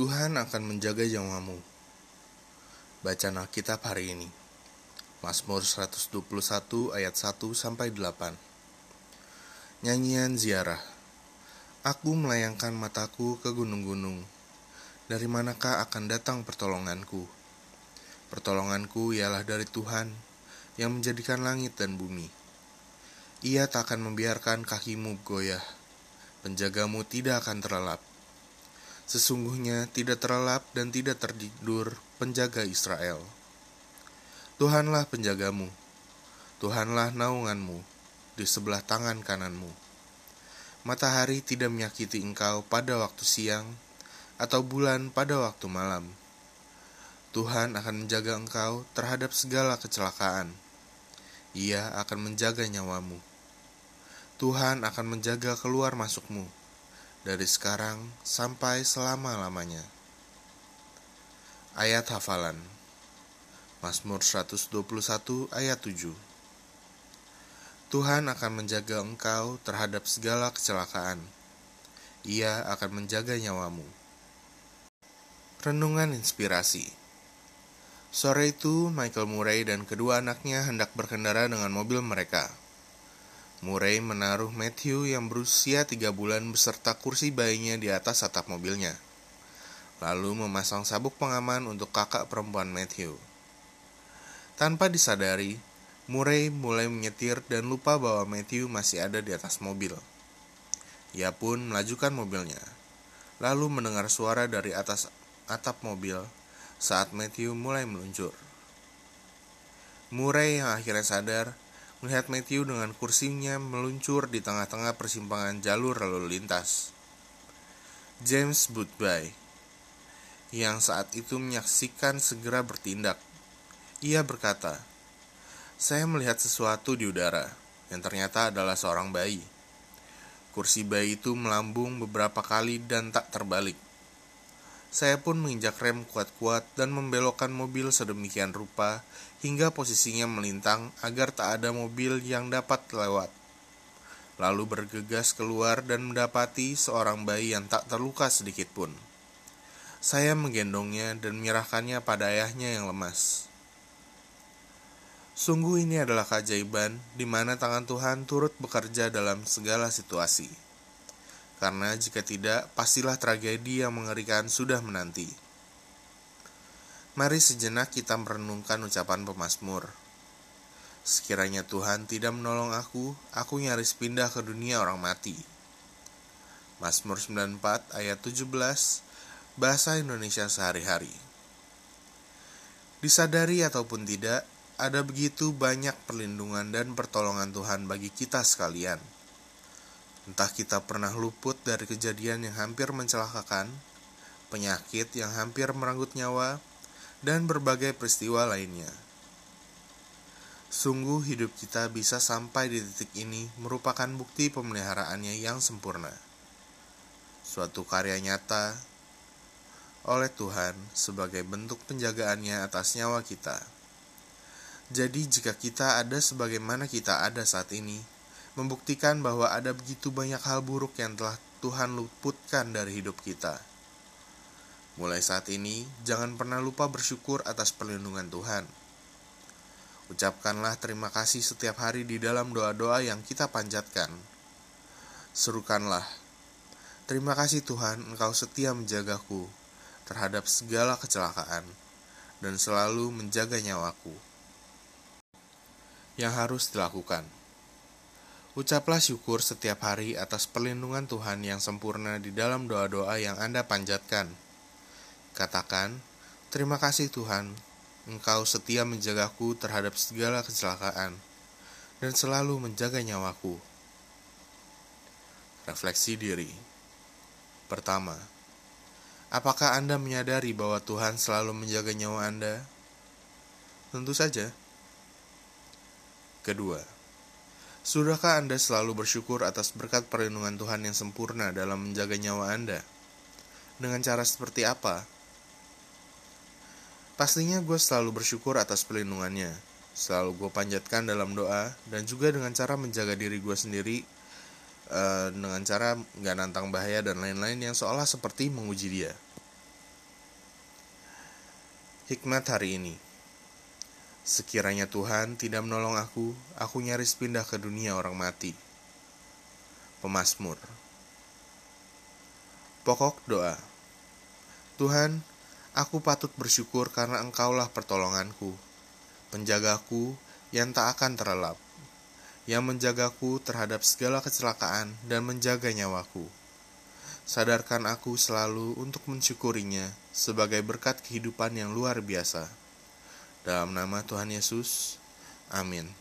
Tuhan akan menjaga nyawamu. Bacaan Alkitab hari ini. Mazmur 121 ayat 1 sampai 8. Nyanyian ziarah. Aku melayangkan mataku ke gunung-gunung. Dari manakah akan datang pertolonganku? Pertolonganku ialah dari Tuhan yang menjadikan langit dan bumi. Ia tak akan membiarkan kakimu goyah. Penjagamu tidak akan terlelap. Sesungguhnya tidak terlelap dan tidak tertidur penjaga Israel. Tuhanlah penjagamu, Tuhanlah naunganmu di sebelah tangan kananmu. Matahari tidak menyakiti engkau pada waktu siang, atau bulan pada waktu malam. Tuhan akan menjaga engkau terhadap segala kecelakaan. Ia akan menjaga nyawamu. Tuhan akan menjaga keluar masukmu dari sekarang sampai selama-lamanya. Ayat hafalan Mazmur 121 ayat 7 Tuhan akan menjaga engkau terhadap segala kecelakaan. Ia akan menjaga nyawamu. Renungan inspirasi Sore itu, Michael Murray dan kedua anaknya hendak berkendara dengan mobil mereka. Murray menaruh Matthew yang berusia tiga bulan beserta kursi bayinya di atas atap mobilnya. Lalu memasang sabuk pengaman untuk kakak perempuan Matthew. Tanpa disadari, Murray mulai menyetir dan lupa bahwa Matthew masih ada di atas mobil. Ia pun melajukan mobilnya, lalu mendengar suara dari atas atap mobil saat Matthew mulai meluncur. Murray yang akhirnya sadar melihat Matthew dengan kursinya meluncur di tengah-tengah persimpangan jalur lalu lintas. James Boothby yang saat itu menyaksikan segera bertindak. Ia berkata, saya melihat sesuatu di udara, yang ternyata adalah seorang bayi. Kursi bayi itu melambung beberapa kali dan tak terbalik. Saya pun menginjak rem kuat-kuat dan membelokkan mobil sedemikian rupa hingga posisinya melintang agar tak ada mobil yang dapat lewat. Lalu bergegas keluar dan mendapati seorang bayi yang tak terluka sedikit pun. Saya menggendongnya dan menyerahkannya pada ayahnya yang lemas. Sungguh ini adalah keajaiban di mana tangan Tuhan turut bekerja dalam segala situasi. Karena jika tidak, pastilah tragedi yang mengerikan sudah menanti. Mari sejenak kita merenungkan ucapan pemazmur. Sekiranya Tuhan tidak menolong aku, aku nyaris pindah ke dunia orang mati. Mazmur 94 ayat 17 Bahasa Indonesia sehari-hari Disadari ataupun tidak, ada begitu banyak perlindungan dan pertolongan Tuhan bagi kita sekalian. Entah kita pernah luput dari kejadian yang hampir mencelakakan, penyakit yang hampir merenggut nyawa, dan berbagai peristiwa lainnya. Sungguh hidup kita bisa sampai di titik ini merupakan bukti pemeliharaannya yang sempurna. Suatu karya nyata oleh Tuhan sebagai bentuk penjagaannya atas nyawa kita. Jadi jika kita ada sebagaimana kita ada saat ini, membuktikan bahwa ada begitu banyak hal buruk yang telah Tuhan luputkan dari hidup kita. Mulai saat ini, jangan pernah lupa bersyukur atas perlindungan Tuhan. Ucapkanlah terima kasih setiap hari di dalam doa-doa yang kita panjatkan. Serukanlah, Terima kasih Tuhan, Engkau setia menjagaku terhadap segala kecelakaan dan selalu menjaga nyawaku yang harus dilakukan. Ucaplah syukur setiap hari atas perlindungan Tuhan yang sempurna di dalam doa-doa yang Anda panjatkan. Katakan, "Terima kasih Tuhan, Engkau setia menjagaku terhadap segala kecelakaan dan selalu menjaga nyawaku." Refleksi diri. Pertama, apakah Anda menyadari bahwa Tuhan selalu menjaga nyawa Anda? Tentu saja. Kedua, sudahkah Anda selalu bersyukur atas berkat perlindungan Tuhan yang sempurna dalam menjaga nyawa Anda? Dengan cara seperti apa? Pastinya gue selalu bersyukur atas perlindungannya. Selalu gue panjatkan dalam doa dan juga dengan cara menjaga diri gue sendiri uh, dengan cara nggak nantang bahaya dan lain-lain yang seolah seperti menguji dia. Hikmat hari ini. Sekiranya Tuhan tidak menolong aku, aku nyaris pindah ke dunia orang mati. Pemasmur. Pokok doa. Tuhan, aku patut bersyukur karena Engkaulah pertolonganku, penjagaku yang tak akan terlelap, yang menjagaku terhadap segala kecelakaan dan menjaga nyawaku. Sadarkan aku selalu untuk mensyukurinya sebagai berkat kehidupan yang luar biasa. Dalam nama Tuhan Yesus, amin.